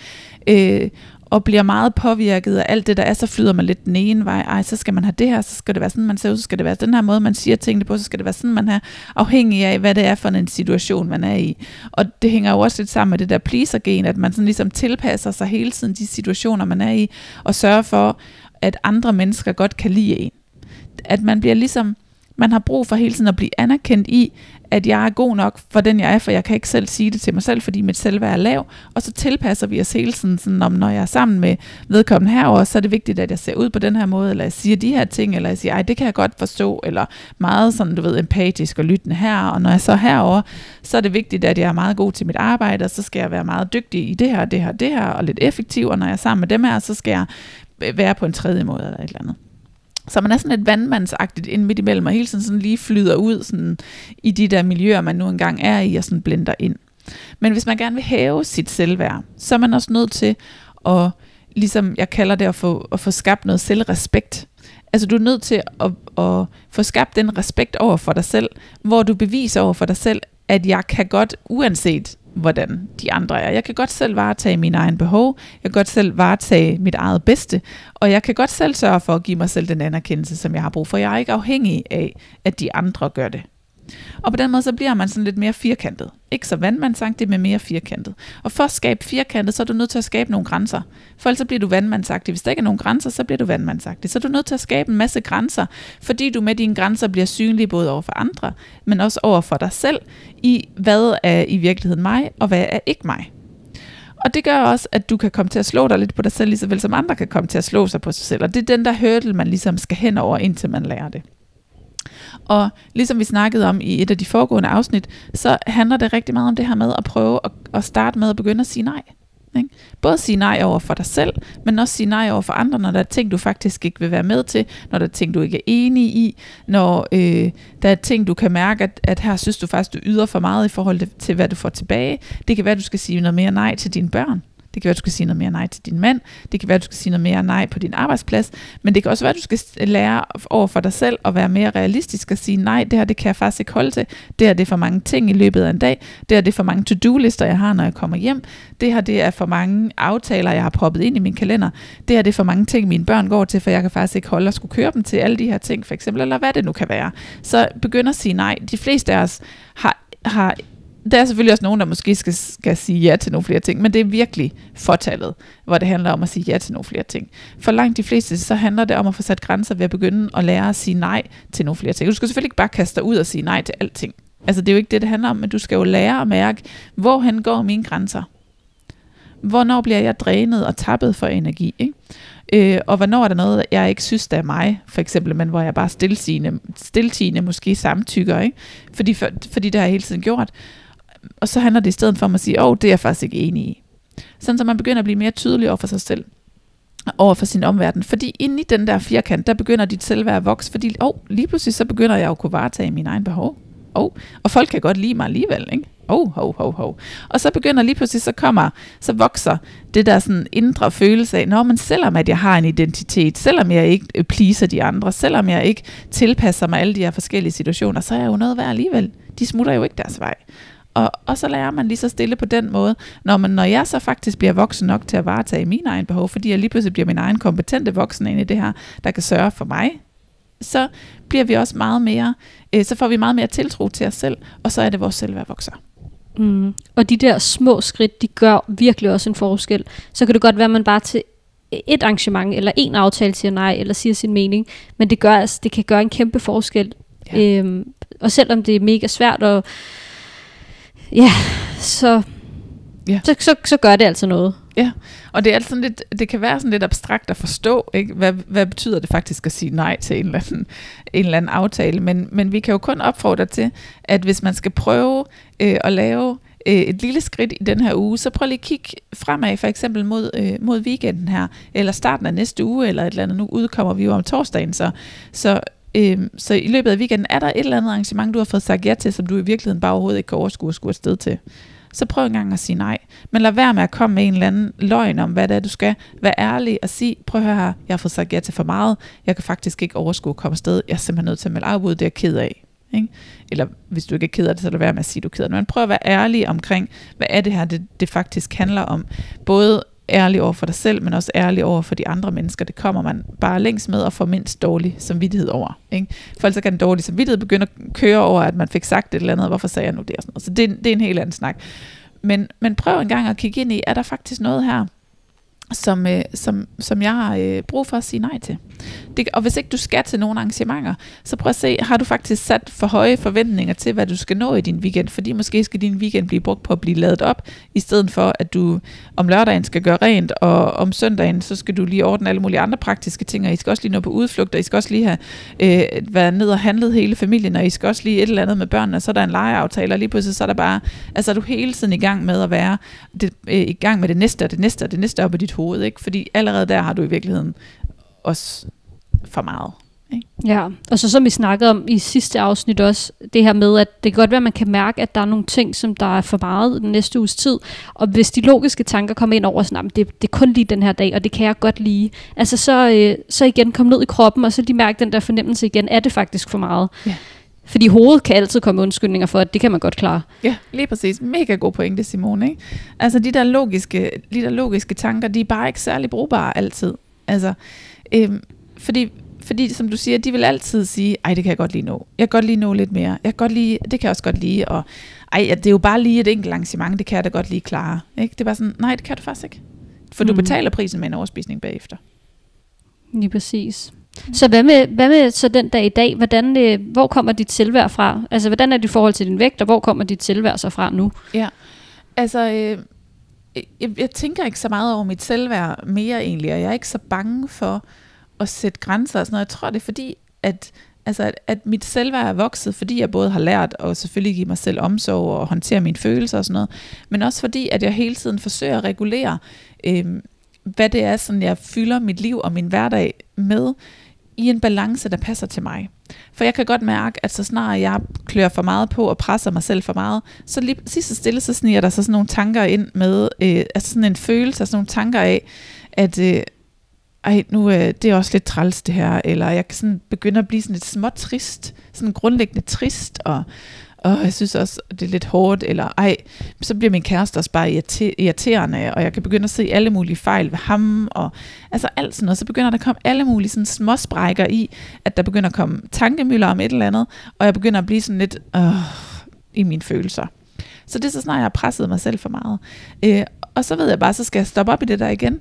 øh, og bliver meget påvirket af alt det, der er, så flyder man lidt den ene vej. Ej, så skal man have det her, så skal det være sådan, man ser ud, så skal det være den her måde, man siger tingene på, så skal det være sådan, man er afhængig af, hvad det er for en situation, man er i. Og det hænger jo også lidt sammen med det der pleaser-gen, at man sådan ligesom tilpasser sig hele tiden de situationer, man er i, og sørger for, at andre mennesker godt kan lide en. At man bliver ligesom man har brug for hele tiden at blive anerkendt i, at jeg er god nok for den, jeg er, for jeg kan ikke selv sige det til mig selv, fordi mit selvværd er lav. Og så tilpasser vi os hele tiden, sådan, om når jeg er sammen med vedkommende herover, så er det vigtigt, at jeg ser ud på den her måde, eller jeg siger de her ting, eller jeg siger, ej, det kan jeg godt forstå, eller meget sådan, du ved, empatisk og lyttende her. Og når jeg så er herover, så er det vigtigt, at jeg er meget god til mit arbejde, og så skal jeg være meget dygtig i det her, det her, det her, og lidt effektiv, og når jeg er sammen med dem her, så skal jeg øh, være på en tredje måde, eller et eller andet. Så man er sådan lidt vandmandsagtigt ind midt imellem, og hele tiden sådan lige flyder ud sådan, i de der miljøer, man nu engang er i, og sådan blender ind. Men hvis man gerne vil hæve sit selvværd, så er man også nødt til at, ligesom jeg kalder det, at få, at få skabt noget selvrespekt. Altså du er nødt til at, at få skabt den respekt over for dig selv, hvor du beviser over for dig selv, at jeg kan godt, uanset hvordan de andre er. Jeg kan godt selv varetage mine egne behov, jeg kan godt selv varetage mit eget bedste, og jeg kan godt selv sørge for at give mig selv den anerkendelse, som jeg har brug for. Jeg er ikke afhængig af, at de andre gør det. Og på den måde, så bliver man sådan lidt mere firkantet. Ikke så vandmandsagtig, men mere firkantet. Og for at skabe firkantet, så er du nødt til at skabe nogle grænser. For ellers så bliver du vandmandsagtig. Hvis der ikke er nogen grænser, så bliver du vandmandsagtig. Så er du nødt til at skabe en masse grænser, fordi du med dine grænser bliver synlig både over for andre, men også over for dig selv, i hvad er i virkeligheden mig, og hvad er ikke mig. Og det gør også, at du kan komme til at slå dig lidt på dig selv, lige så vel som andre kan komme til at slå sig på sig selv. Og det er den der hurdle, man ligesom skal hen over, indtil man lærer det. Og ligesom vi snakkede om i et af de foregående afsnit, så handler det rigtig meget om det her med at prøve at, at starte med at begynde at sige nej. Ikke? Både sige nej over for dig selv, men også sige nej over for andre, når der er ting, du faktisk ikke vil være med til, når der er ting, du ikke er enig i, når øh, der er ting, du kan mærke, at, at her synes du faktisk, du yder for meget i forhold til, hvad du får tilbage. Det kan være, at du skal sige noget mere nej til dine børn. Det kan være, at du skal sige noget mere nej til din mand. Det kan være, at du skal sige noget mere nej på din arbejdsplads. Men det kan også være, at du skal lære over for dig selv at være mere realistisk og sige, nej, det her det kan jeg faktisk ikke holde til. Det her det er for mange ting i løbet af en dag. Det her det er for mange to-do-lister, jeg har, når jeg kommer hjem. Det her det er for mange aftaler, jeg har proppet ind i min kalender. Det her det er for mange ting, mine børn går til, for jeg kan faktisk ikke holde at skulle køre dem til alle de her ting, for eksempel, eller hvad det nu kan være. Så begynd at sige nej. De fleste af os har, har der er selvfølgelig også nogen, der måske skal, skal sige ja til nogle flere ting, men det er virkelig fortallet, hvor det handler om at sige ja til nogle flere ting. For langt de fleste, så handler det om at få sat grænser ved at begynde at lære at sige nej til nogle flere ting. Du skal selvfølgelig ikke bare kaste dig ud og sige nej til alting. Altså det er jo ikke det, det handler om, men du skal jo lære at mærke, hvorhen går mine grænser. Hvornår bliver jeg drænet og tappet for energi? Ikke? Øh, og hvornår er der noget, jeg ikke synes, der er mig, for eksempel, men hvor jeg bare stiltigende, stiltigende måske samtykker, ikke? Fordi, for, fordi det har jeg hele tiden gjort. Og så handler det i stedet for at sige, åh, oh, det er jeg faktisk ikke enig i. Sådan så man begynder at blive mere tydelig over for sig selv over for sin omverden. Fordi inde i den der firkant, der begynder dit selvværd at vokse, fordi oh, lige pludselig så begynder jeg at kunne varetage mine egne behov. Oh, og folk kan godt lide mig alligevel, ikke? Oh, ho, ho, ho. Og så begynder lige pludselig, så kommer, så vokser det der sådan indre følelse af, når man selvom at jeg har en identitet, selvom jeg ikke øh, pleaser de andre, selvom jeg ikke tilpasser mig alle de her forskellige situationer, så er jeg jo noget værd alligevel. De smutter jo ikke deres vej. Og, og så lærer man lige så stille på den måde, når, man, når jeg så faktisk bliver voksen nok til at varetage mine egne behov, fordi jeg lige pludselig bliver min egen kompetente voksen ind i det her, der kan sørge for mig, så bliver vi også meget mere, øh, så får vi meget mere tiltro til os selv, og så er det vores selvværd vokser. Mm. Og de der små skridt, de gør virkelig også en forskel. Så kan det godt være, at man bare til et arrangement eller en aftale siger nej, eller siger sin mening, men det, gør, altså, det kan gøre en kæmpe forskel. Ja. Øhm, og selvom det er mega svært at ja, så, ja. Så, så, så gør det altså noget. Ja, og det er sådan lidt, det kan være sådan lidt abstrakt at forstå, ikke? Hvad, hvad betyder det faktisk at sige nej til en eller anden, en eller anden aftale, men, men vi kan jo kun opfordre til, at hvis man skal prøve øh, at lave øh, et lille skridt i den her uge, så prøv lige at kigge fremad, for eksempel mod, øh, mod weekenden her, eller starten af næste uge, eller et eller andet. Nu udkommer vi jo om torsdagen, så, så Øhm, så i løbet af weekenden, er der et eller andet arrangement, du har fået sagt ja til, som du i virkeligheden bare overhovedet ikke kan overskue at skulle afsted til. Så prøv en gang at sige nej. Men lad være med at komme med en eller anden løgn om, hvad det er, du skal. Vær ærlig og sig, prøv at høre her, jeg har fået sagt ja til for meget. Jeg kan faktisk ikke overskue at komme afsted. Jeg er simpelthen nødt til at melde afbud, det er jeg ked af. Ikke? Eller hvis du ikke er ked af det, så lad være med at sige, at du er ked af det. Men prøv at være ærlig omkring, hvad er det her, det, det faktisk handler om. Både ærlig over for dig selv, men også ærlig over for de andre mennesker. Det kommer man bare længst med og får mindst dårlig samvittighed over. Ikke? For ellers kan den dårlige samvittighed begynde at køre over, at man fik sagt et eller andet, hvorfor sagde jeg nu det og sådan noget. Så det, det er en helt anden snak. Men, men prøv en gang at kigge ind i, er der faktisk noget her, som, øh, som, som jeg har øh, brug for at sige nej til. Det, og hvis ikke du skal til nogle arrangementer, så prøv at se, har du faktisk sat for høje forventninger til, hvad du skal nå i din weekend, fordi måske skal din weekend blive brugt på at blive lavet op, i stedet for at du om lørdagen skal gøre rent, og om søndagen, så skal du lige ordne alle mulige andre praktiske ting, og I skal også lige nå på udflugt, og I skal også lige have øh, været ned og handlet hele familien, og I skal også lige et eller andet med børnene, og så er der en legeaftale, og lige pludselig så er der bare, altså er du hele tiden i gang med at være det, øh, i gang med det næste, og det næste, og det næste op i dit hoved, ikke? fordi allerede der har du i virkeligheden også for meget. Ikke? Ja, og så som vi snakkede om i sidste afsnit også, det her med, at det kan godt være, at man kan mærke, at der er nogle ting, som der er for meget den næste uges tid, og hvis de logiske tanker kommer ind over sådan, det, det er kun lige den her dag, og det kan jeg godt lide, altså så, øh, så igen kom ned i kroppen, og så lige mærke den der fornemmelse igen, er det faktisk for meget? Ja. Fordi hovedet kan altid komme undskyldninger for, at det kan man godt klare. Ja, lige præcis. Mega god pointe, Simone. Ikke? Altså de der, logiske, de der logiske tanker, de er bare ikke særlig brugbare altid. Altså, øhm, fordi, fordi, som du siger, de vil altid sige, ej, det kan jeg godt lige nå. Jeg kan godt lige nå lidt mere. Jeg kan godt lige, det kan jeg også godt lide. Og ej, det er jo bare lige et enkelt arrangement, det kan jeg da godt lige klare. Ikke? Det er bare sådan, nej, det kan du faktisk ikke. For mm. du betaler prisen med en overspisning bagefter. Lige præcis. Så hvad med, hvad med så den dag i dag? Hvordan, øh, hvor kommer dit selvværd fra? Altså, hvordan er det i forhold til din vægt, og hvor kommer dit selvværd så fra nu? Ja, altså, øh, jeg, jeg tænker ikke så meget over mit selvværd mere egentlig, og jeg er ikke så bange for at sætte grænser og sådan noget. Jeg tror, det er fordi, at, altså, at, at mit selvværd er vokset, fordi jeg både har lært at selvfølgelig give mig selv omsorg og håndtere mine følelser og sådan noget, men også fordi, at jeg hele tiden forsøger at regulere, øh, hvad det er, sådan jeg fylder mit liv og min hverdag med, i en balance, der passer til mig. For jeg kan godt mærke, at så snart jeg klør for meget på og presser mig selv for meget, så lige sidst så stille, så sniger der så sådan nogle tanker ind med, øh, altså sådan en følelse, sådan nogle tanker af, at øh, ej, nu øh, det er også lidt træls det her, eller jeg kan sådan begynde at blive sådan lidt småt trist, sådan grundlæggende trist, og, åh, jeg synes også, det er lidt hårdt, eller ej, så bliver min kæreste også bare irriterende, og jeg kan begynde at se alle mulige fejl ved ham, og altså alt sådan noget, så begynder der at komme alle mulige sådan små sprækker i, at der begynder at komme tankemøller om et eller andet, og jeg begynder at blive sådan lidt øh, i mine følelser. Så det er så snart, jeg har presset mig selv for meget. Øh, og så ved jeg bare, så skal jeg stoppe op i det der igen,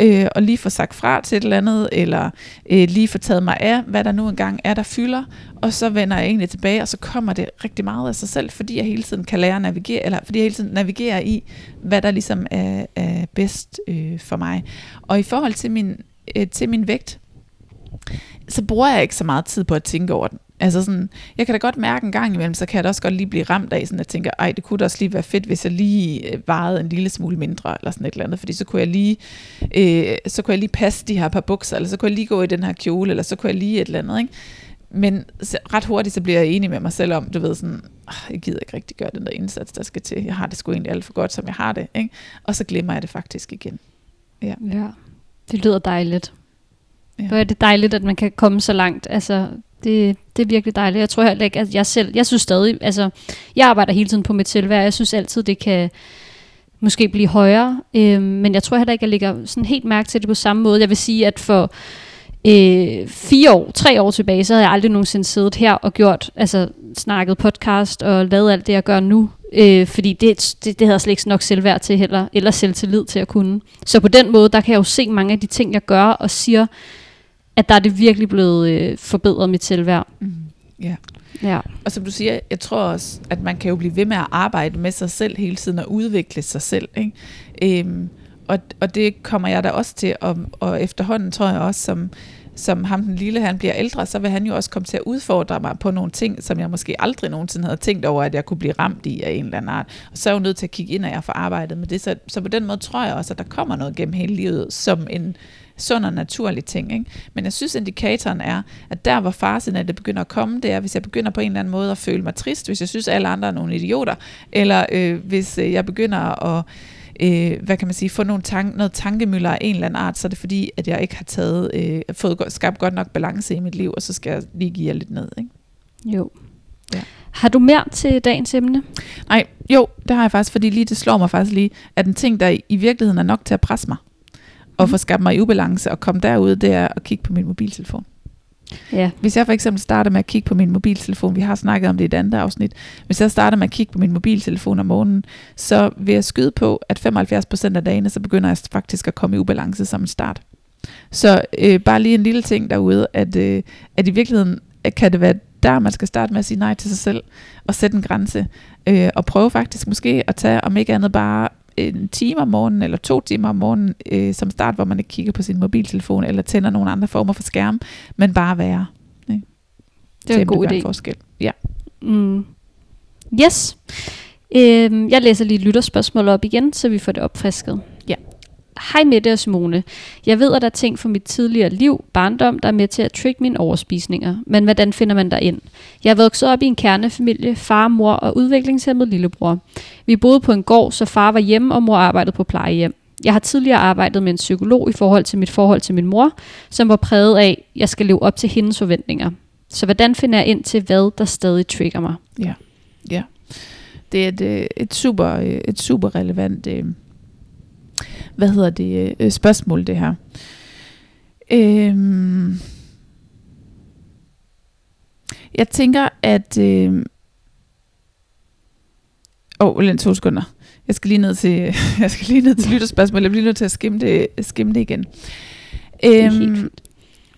øh, og lige få sagt fra til et eller andet, eller øh, lige få taget mig af, hvad der nu engang er, der fylder, og så vender jeg egentlig tilbage, og så kommer det rigtig meget af sig selv, fordi jeg hele tiden kan lære at navigere, eller fordi jeg hele tiden navigerer i, hvad der ligesom er, er bedst øh, for mig. Og i forhold til min, øh, til min vægt, så bruger jeg ikke så meget tid på at tænke over den. Altså sådan, jeg kan da godt mærke en gang imellem, så kan jeg da også godt lige blive ramt af, sådan at tænke, ej, det kunne da også lige være fedt, hvis jeg lige øh, vejede en lille smule mindre, eller sådan et eller andet, fordi så kunne jeg lige, øh, så kunne jeg lige passe de her par bukser, eller så kunne jeg lige gå i den her kjole, eller så kunne jeg lige et eller andet, ikke? Men ret hurtigt, så bliver jeg enig med mig selv om, du ved sådan, jeg gider ikke rigtig gøre den der indsats, der skal til. Jeg har det sgu egentlig alt for godt, som jeg har det. Ikke? Og så glemmer jeg det faktisk igen. Ja, ja. det lyder dejligt. Ja. Hvor er det dejligt, at man kan komme så langt. Altså, det, det er virkelig dejligt. Jeg tror heller ikke, at jeg selv, jeg synes stadig, altså, jeg arbejder hele tiden på mit selvværd. Jeg synes altid, det kan måske blive højere. øh, men jeg tror heller ikke, at jeg lægger sådan helt mærke til det på samme måde. Jeg vil sige, at for øh, fire år, tre år tilbage, så havde jeg aldrig nogensinde siddet her og gjort, altså snakket podcast og lavet alt det, jeg gør nu. Øh, fordi det, det, det havde jeg slet ikke nok selvværd til heller, eller selvtillid til at kunne. Så på den måde, der kan jeg jo se mange af de ting, jeg gør og siger, at der er det virkelig blevet øh, forbedret mit selvværd. Mm. Ja. ja. Og som du siger, jeg tror også, at man kan jo blive ved med at arbejde med sig selv hele tiden og udvikle sig selv. Ikke? Øhm, og, og det kommer jeg da også til, og, og efterhånden tror jeg også, som, som ham den lille, han bliver ældre, så vil han jo også komme til at udfordre mig på nogle ting, som jeg måske aldrig nogensinde havde tænkt over, at jeg kunne blive ramt i af en eller anden art. Og så er jeg jo nødt til at kigge ind, og jeg får arbejdet med det. Så, så på den måde tror jeg også, at der kommer noget gennem hele livet, som en sund og naturlig ting. Ikke? Men jeg synes, indikatoren er, at der hvor farsignalet begynder at komme, det er, hvis jeg begynder på en eller anden måde at føle mig trist, hvis jeg synes, alle andre er nogle idioter, eller øh, hvis øh, jeg begynder at øh, hvad kan man sige, få nogle tank, noget tankemøller af en eller anden art, så er det fordi, at jeg ikke har taget, øh, fået skabt godt nok balance i mit liv, og så skal jeg lige give jer lidt ned. Ikke? Jo. Ja. Har du mere til dagens emne? Nej, jo, det har jeg faktisk, fordi lige det slår mig faktisk lige, at en ting, der i virkeligheden er nok til at presse mig, og få skabt mig i ubalance og komme derud, det er at kigge på min mobiltelefon. Ja. Hvis jeg for eksempel starter med at kigge på min mobiltelefon, vi har snakket om det i et andet afsnit, hvis jeg starter med at kigge på min mobiltelefon om morgenen, så vil jeg skyde på, at 75% af dagene, så begynder jeg faktisk at komme i ubalance som en start. Så øh, bare lige en lille ting derude, at, øh, at i virkeligheden kan det være der, man skal starte med at sige nej til sig selv, og sætte en grænse, øh, og prøve faktisk måske at tage, om ikke andet bare en time om morgenen, eller to timer om morgenen, øh, som start, hvor man ikke kigger på sin mobiltelefon, eller tænder nogle andre former for skærm, men bare være. Ikke? Det er en god idé. Forskel. Ja. Mm. Yes. Øh, jeg læser lige lytterspørgsmål op igen, så vi får det opfrisket. Hej Mette og Simone. Jeg ved, at der er ting fra mit tidligere liv, barndom, der er med til at trick mine overspisninger. Men hvordan finder man der ind? Jeg er vokset op i en kernefamilie, far, mor og udviklingshemmet lillebror. Vi boede på en gård, så far var hjemme, og mor arbejdede på plejehjem. Jeg har tidligere arbejdet med en psykolog i forhold til mit forhold til min mor, som var præget af, at jeg skal leve op til hendes forventninger. Så hvordan finder jeg ind til, hvad der stadig trigger mig? Ja, ja. Det er et, øh, et, super, øh, et super relevant øh, hvad hedder det, øh, spørgsmål, det her. Øhm, jeg tænker, at... Øh, Åh, oh, to sekunder. Jeg skal lige ned til, *laughs* jeg skal lige ned til lytterspørgsmål. Jeg bliver nødt til at skimme det, skimme det igen. Øhm,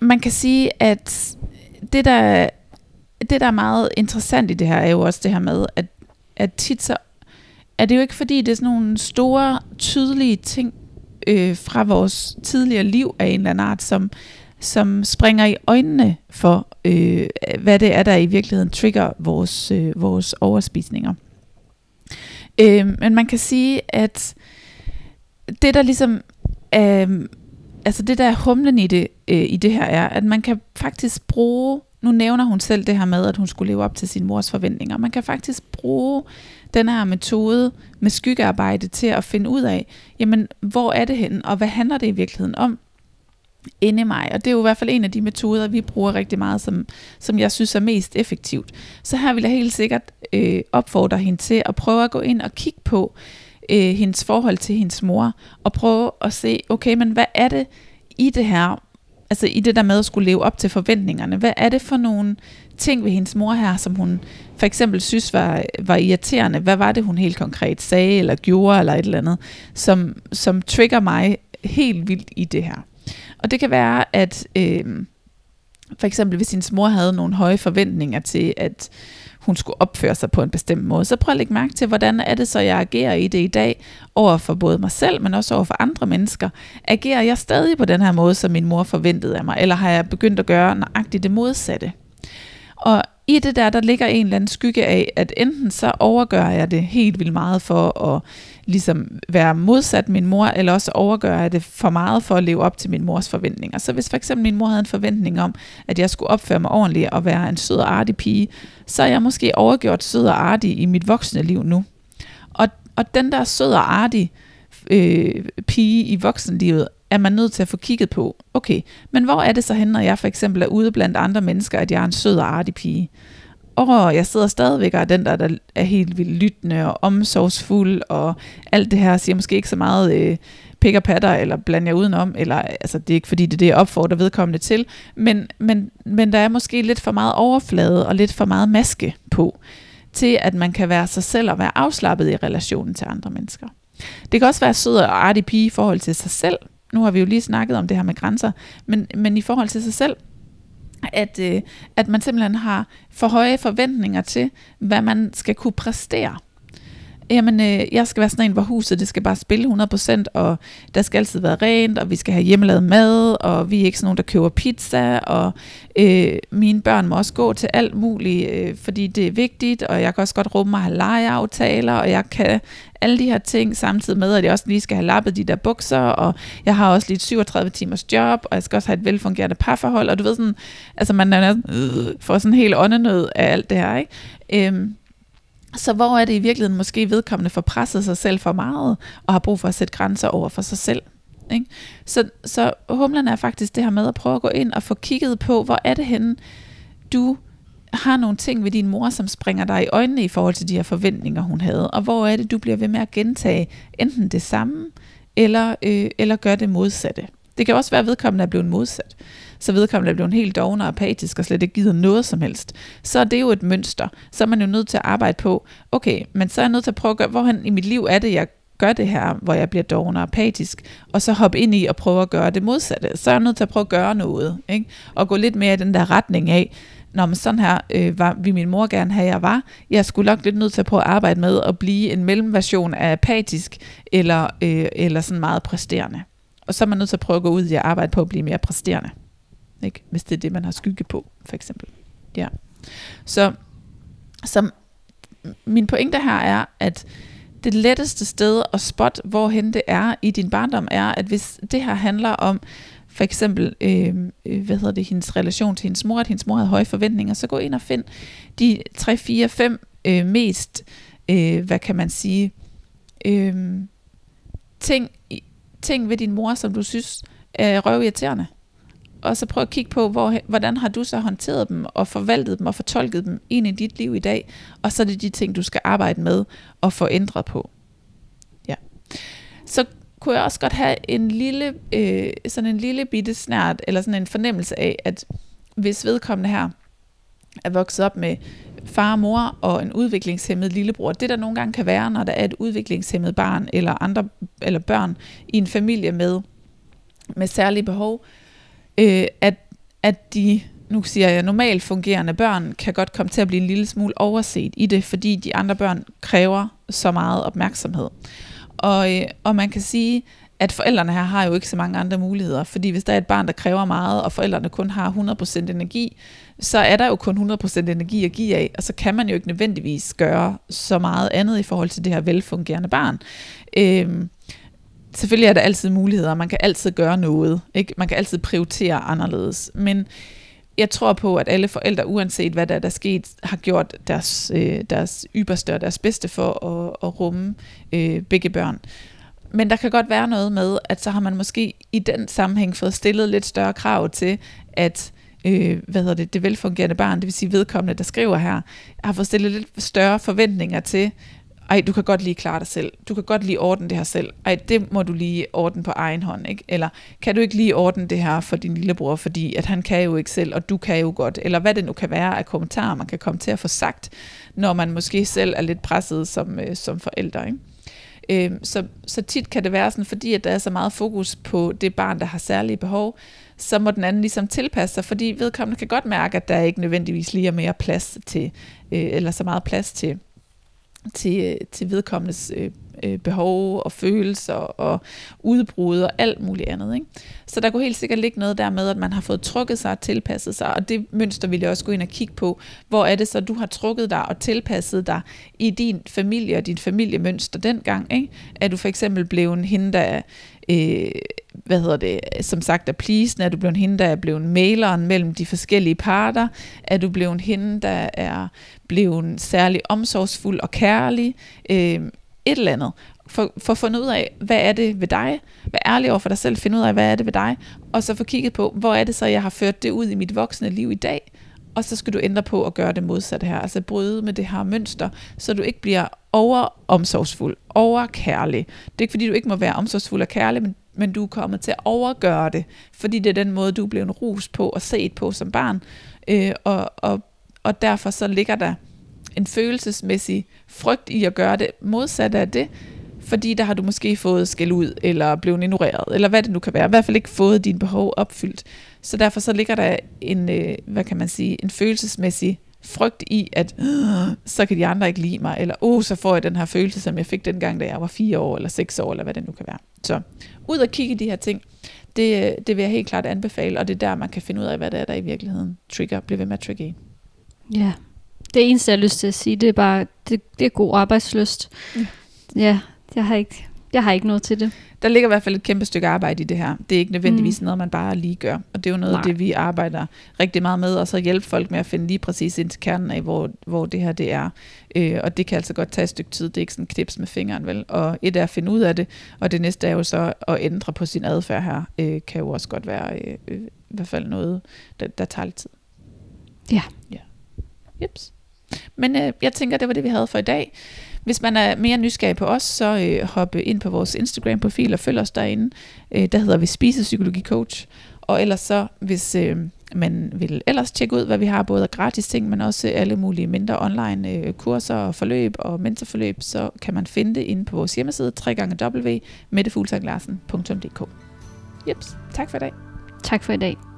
man kan sige, at det der, det, der er meget interessant i det her, er jo også det her med, at, at tit så er det jo ikke fordi, det er sådan nogle store, tydelige ting, øh, fra vores tidligere liv af en eller anden art, som, som springer i øjnene for, øh, hvad det er, der i virkeligheden trigger vores, øh, vores overspisninger. Øh, men man kan sige, at det der ligesom, øh, altså det der humlen i det, øh, i det her er, at man kan faktisk bruge, nu nævner hun selv det her med, at hun skulle leve op til sin mors forventninger, man kan faktisk bruge den her metode med skyggearbejde til at finde ud af, jamen, hvor er det henne, og hvad handler det i virkeligheden om? inde i mig. Og det er jo i hvert fald en af de metoder, vi bruger rigtig meget, som, som jeg synes er mest effektivt. Så her vil jeg helt sikkert øh, opfordre hende til at prøve at gå ind og kigge på øh, hendes forhold til hendes mor, og prøve at se, okay, men hvad er det i det her, altså i det der med at skulle leve op til forventningerne, hvad er det for nogle ting ved hendes mor her, som hun for eksempel synes var, var irriterende? Hvad var det, hun helt konkret sagde, eller gjorde, eller et eller andet, som, som trigger mig helt vildt i det her? Og det kan være, at øh, for eksempel hvis hendes mor havde nogle høje forventninger til, at hun skulle opføre sig på en bestemt måde, så prøv at lægge mærke til, hvordan er det så, jeg agerer i det i dag, over for både mig selv, men også over for andre mennesker. Agerer jeg stadig på den her måde, som min mor forventede af mig, eller har jeg begyndt at gøre nøjagtigt det modsatte? Og i det der, der ligger en eller anden skygge af, at enten så overgør jeg det helt vildt meget for at ligesom være modsat min mor, eller også overgør jeg det for meget for at leve op til min mors forventninger. Så hvis for eksempel min mor havde en forventning om, at jeg skulle opføre mig ordentligt og være en sød og artig pige, så er jeg måske overgjort sød og artig i mit voksne liv nu. Og, og den der sød og artig øh, pige i voksenlivet, er man nødt til at få kigget på, okay, men hvor er det så hen, når jeg for eksempel er ude blandt andre mennesker, at jeg er en sød og artig pige? Og jeg sidder stadigvæk og er den der, der er helt vildt lyttende og omsorgsfuld, og alt det her siger måske ikke så meget øh, pick og patter, eller blander jeg udenom, eller altså det er ikke fordi det er det, jeg opfordrer vedkommende til, men, men, men der er måske lidt for meget overflade og lidt for meget maske på, til at man kan være sig selv og være afslappet i relationen til andre mennesker. Det kan også være sød og artig pige i forhold til sig selv, nu har vi jo lige snakket om det her med grænser, men, men i forhold til sig selv, at, øh, at man simpelthen har for høje forventninger til, hvad man skal kunne præstere. Jamen, øh, jeg skal være sådan en, hvor huset det skal bare spille 100%, og der skal altid være rent, og vi skal have hjemmelavet mad, og vi er ikke sådan nogen, der køber pizza, og øh, mine børn må også gå til alt muligt, øh, fordi det er vigtigt, og jeg kan også godt rumme at have legeaftaler, og jeg kan alle de her ting, samtidig med, at jeg også lige skal have lappet de der bukser, og jeg har også lige et 37 timers job, og jeg skal også have et velfungerende parforhold, og du ved sådan, altså man er, øh, får sådan helt åndenød af alt det her, ikke? Øh, så hvor er det i virkeligheden måske vedkommende for presset sig selv for meget, og har brug for at sætte grænser over for sig selv. Ikke? Så, så humlen er faktisk det her med at prøve at gå ind og få kigget på, hvor er det henne, du har nogle ting ved din mor, som springer dig i øjnene i forhold til de her forventninger, hun havde, og hvor er det, du bliver ved med at gentage enten det samme, eller, øh, eller gør det modsatte. Det kan også være, at vedkommende er blevet modsat så vedkommende bliver en helt doven og apatisk og slet ikke gider noget som helst, så er det jo et mønster. Så er man jo nødt til at arbejde på, okay, men så er jeg nødt til at prøve at gøre, hvorhen i mit liv er det, jeg gør det her, hvor jeg bliver doven og apatisk, og så hoppe ind i og prøve at gøre det modsatte. Så er jeg nødt til at prøve at gøre noget, ikke? og gå lidt mere i den der retning af, når man sådan her øh, var, vi min mor gerne have, jeg var. Jeg skulle nok lidt nødt til at prøve at arbejde med at blive en mellemversion af apatisk, eller, øh, eller sådan meget præsterende. Og så er man nødt til at prøve at gå ud i at arbejde på at blive mere præsterende. Ikke? Hvis det er det, man har skygge på, for eksempel. Ja. Så, så min pointe her er, at det letteste sted at spotte, hvorhen det er i din barndom, er, at hvis det her handler om, for eksempel, øh, øh, hvad hedder det, hendes relation til hendes mor, at hendes mor havde høje forventninger, så gå ind og find de 3, 4, 5 øh, mest, øh, hvad kan man sige, øh, ting, ting ved din mor, som du synes er røvirriterende og så prøv at kigge på, hvor, hvordan har du så håndteret dem, og forvaltet dem, og fortolket dem ind i dit liv i dag, og så er det de ting, du skal arbejde med, og få ændret på. Ja. Så kunne jeg også godt have en lille, øh, sådan en lille bitte snært, eller sådan en fornemmelse af, at hvis vedkommende her er vokset op med far og mor og en udviklingshemmet lillebror. Det der nogle gange kan være, når der er et udviklingshemmet barn eller andre eller børn i en familie med med særlige behov, øh, at, at de, nu siger jeg, normalt fungerende børn kan godt komme til at blive en lille smule overset i det, fordi de andre børn kræver så meget opmærksomhed. Og, øh, og man kan sige, at forældrene her har jo ikke så mange andre muligheder, fordi hvis der er et barn, der kræver meget, og forældrene kun har 100% energi, så er der jo kun 100% energi at give af, og så kan man jo ikke nødvendigvis gøre så meget andet i forhold til det her velfungerende barn. Øh, selvfølgelig er der altid muligheder, man kan altid gøre noget, ikke? man kan altid prioritere anderledes, men jeg tror på, at alle forældre, uanset hvad der er, der sket, har gjort deres, øh, deres ypperste og deres bedste for at, at rumme øh, begge børn. Men der kan godt være noget med, at så har man måske i den sammenhæng fået stillet lidt større krav til, at øh, hvad hedder det, det velfungerende barn, det vil sige vedkommende, der skriver her, har fået stillet lidt større forventninger til, ej, du kan godt lige klare dig selv. Du kan godt lige ordne det her selv. Ej, det må du lige ordne på egen hånd, ikke? Eller kan du ikke lige ordne det her for din lillebror, fordi at han kan jo ikke selv, og du kan jo godt. Eller hvad det nu kan være af kommentarer, man kan komme til at få sagt, når man måske selv er lidt presset som, øh, som forældre, ikke? Øh, så, så tit kan det være sådan, fordi at der er så meget fokus på det barn, der har særlige behov, så må den anden ligesom tilpasse sig, fordi vedkommende kan godt mærke, at der ikke nødvendigvis lige er mere plads til, øh, eller så meget plads til, til, øh, til vedkommendes øh, øh, behov og følelser og udbrud og alt muligt andet. Ikke? Så der kunne helt sikkert ligge noget der med, at man har fået trukket sig og tilpasset sig, og det mønster vil jeg også gå ind og kigge på. Hvor er det så, du har trukket dig og tilpasset dig i din familie og dit familiemønster dengang? Ikke? Er du for eksempel blevet hende, der øh, hvad hedder det, som sagt er pleasende, er du blevet hende, der er blevet maileren mellem de forskellige parter, er du blevet hende, der er blevet særlig omsorgsfuld og kærlig, øh, et eller andet. For, for at finde ud af, hvad er det ved dig? Vær ærlig over for dig selv, finde ud af, hvad er det ved dig? Og så få kigget på, hvor er det så, jeg har ført det ud i mit voksne liv i dag? Og så skal du ændre på at gøre det modsatte her. Altså bryde med det her mønster, så du ikke bliver overomsorgsfuld, overkærlig. Det er ikke fordi, du ikke må være omsorgsfuld og kærlig, men, men du er kommet til at overgøre det, fordi det er den måde, du er blevet rus på og set på som barn. Øh, og, og, og derfor så ligger der en følelsesmæssig frygt i at gøre det modsatte af det, fordi der har du måske fået skæld ud, eller blevet ignoreret, eller hvad det nu kan være. I hvert fald ikke fået dine behov opfyldt. Så derfor så ligger der en, øh, hvad kan man sige, en følelsesmæssig frygt i, at så kan de andre ikke lide mig, eller oh, så får jeg den her følelse, som jeg fik dengang, da jeg var fire år, eller seks år, eller hvad det nu kan være. Så ud og kigge de her ting, det, det vil jeg helt klart anbefale, og det er der, man kan finde ud af, hvad det er, der i virkeligheden trigger, bliver ved med at trigge Ja, det eneste, jeg har lyst til at sige, det er bare, det, det er god arbejdsløst. Ja. ja, jeg har ikke, jeg har ikke noget til det. Der ligger i hvert fald et kæmpe stykke arbejde i det her. Det er ikke nødvendigvis mm. noget, man bare lige gør. Og det er jo noget af det, vi arbejder rigtig meget med, og så hjælpe folk med at finde lige præcis ind til kernen af, hvor, hvor det her det er. Øh, og det kan altså godt tage et stykke tid. Det er ikke sådan knips med fingeren, vel? Og et er at finde ud af det, og det næste er jo så at ændre på sin adfærd her. Øh, kan jo også godt være øh, øh, i hvert fald noget, der, der tager lidt tid. Ja. Ja. Jeps. Men øh, jeg tænker, det var det, vi havde for i dag. Hvis man er mere nysgerrig på os, så øh, hoppe øh, ind på vores Instagram-profil og følg os derinde. Øh, der hedder vi Spisepsykologi Coach. Og ellers så, hvis øh, man vil ellers tjekke ud, hvad vi har, både gratis ting, men også alle mulige mindre online øh, kurser og forløb og mentorforløb, så kan man finde det inde på vores hjemmeside, www.mettefuglsanglarsen.dk. Jeps, tak for i dag. Tak for i dag.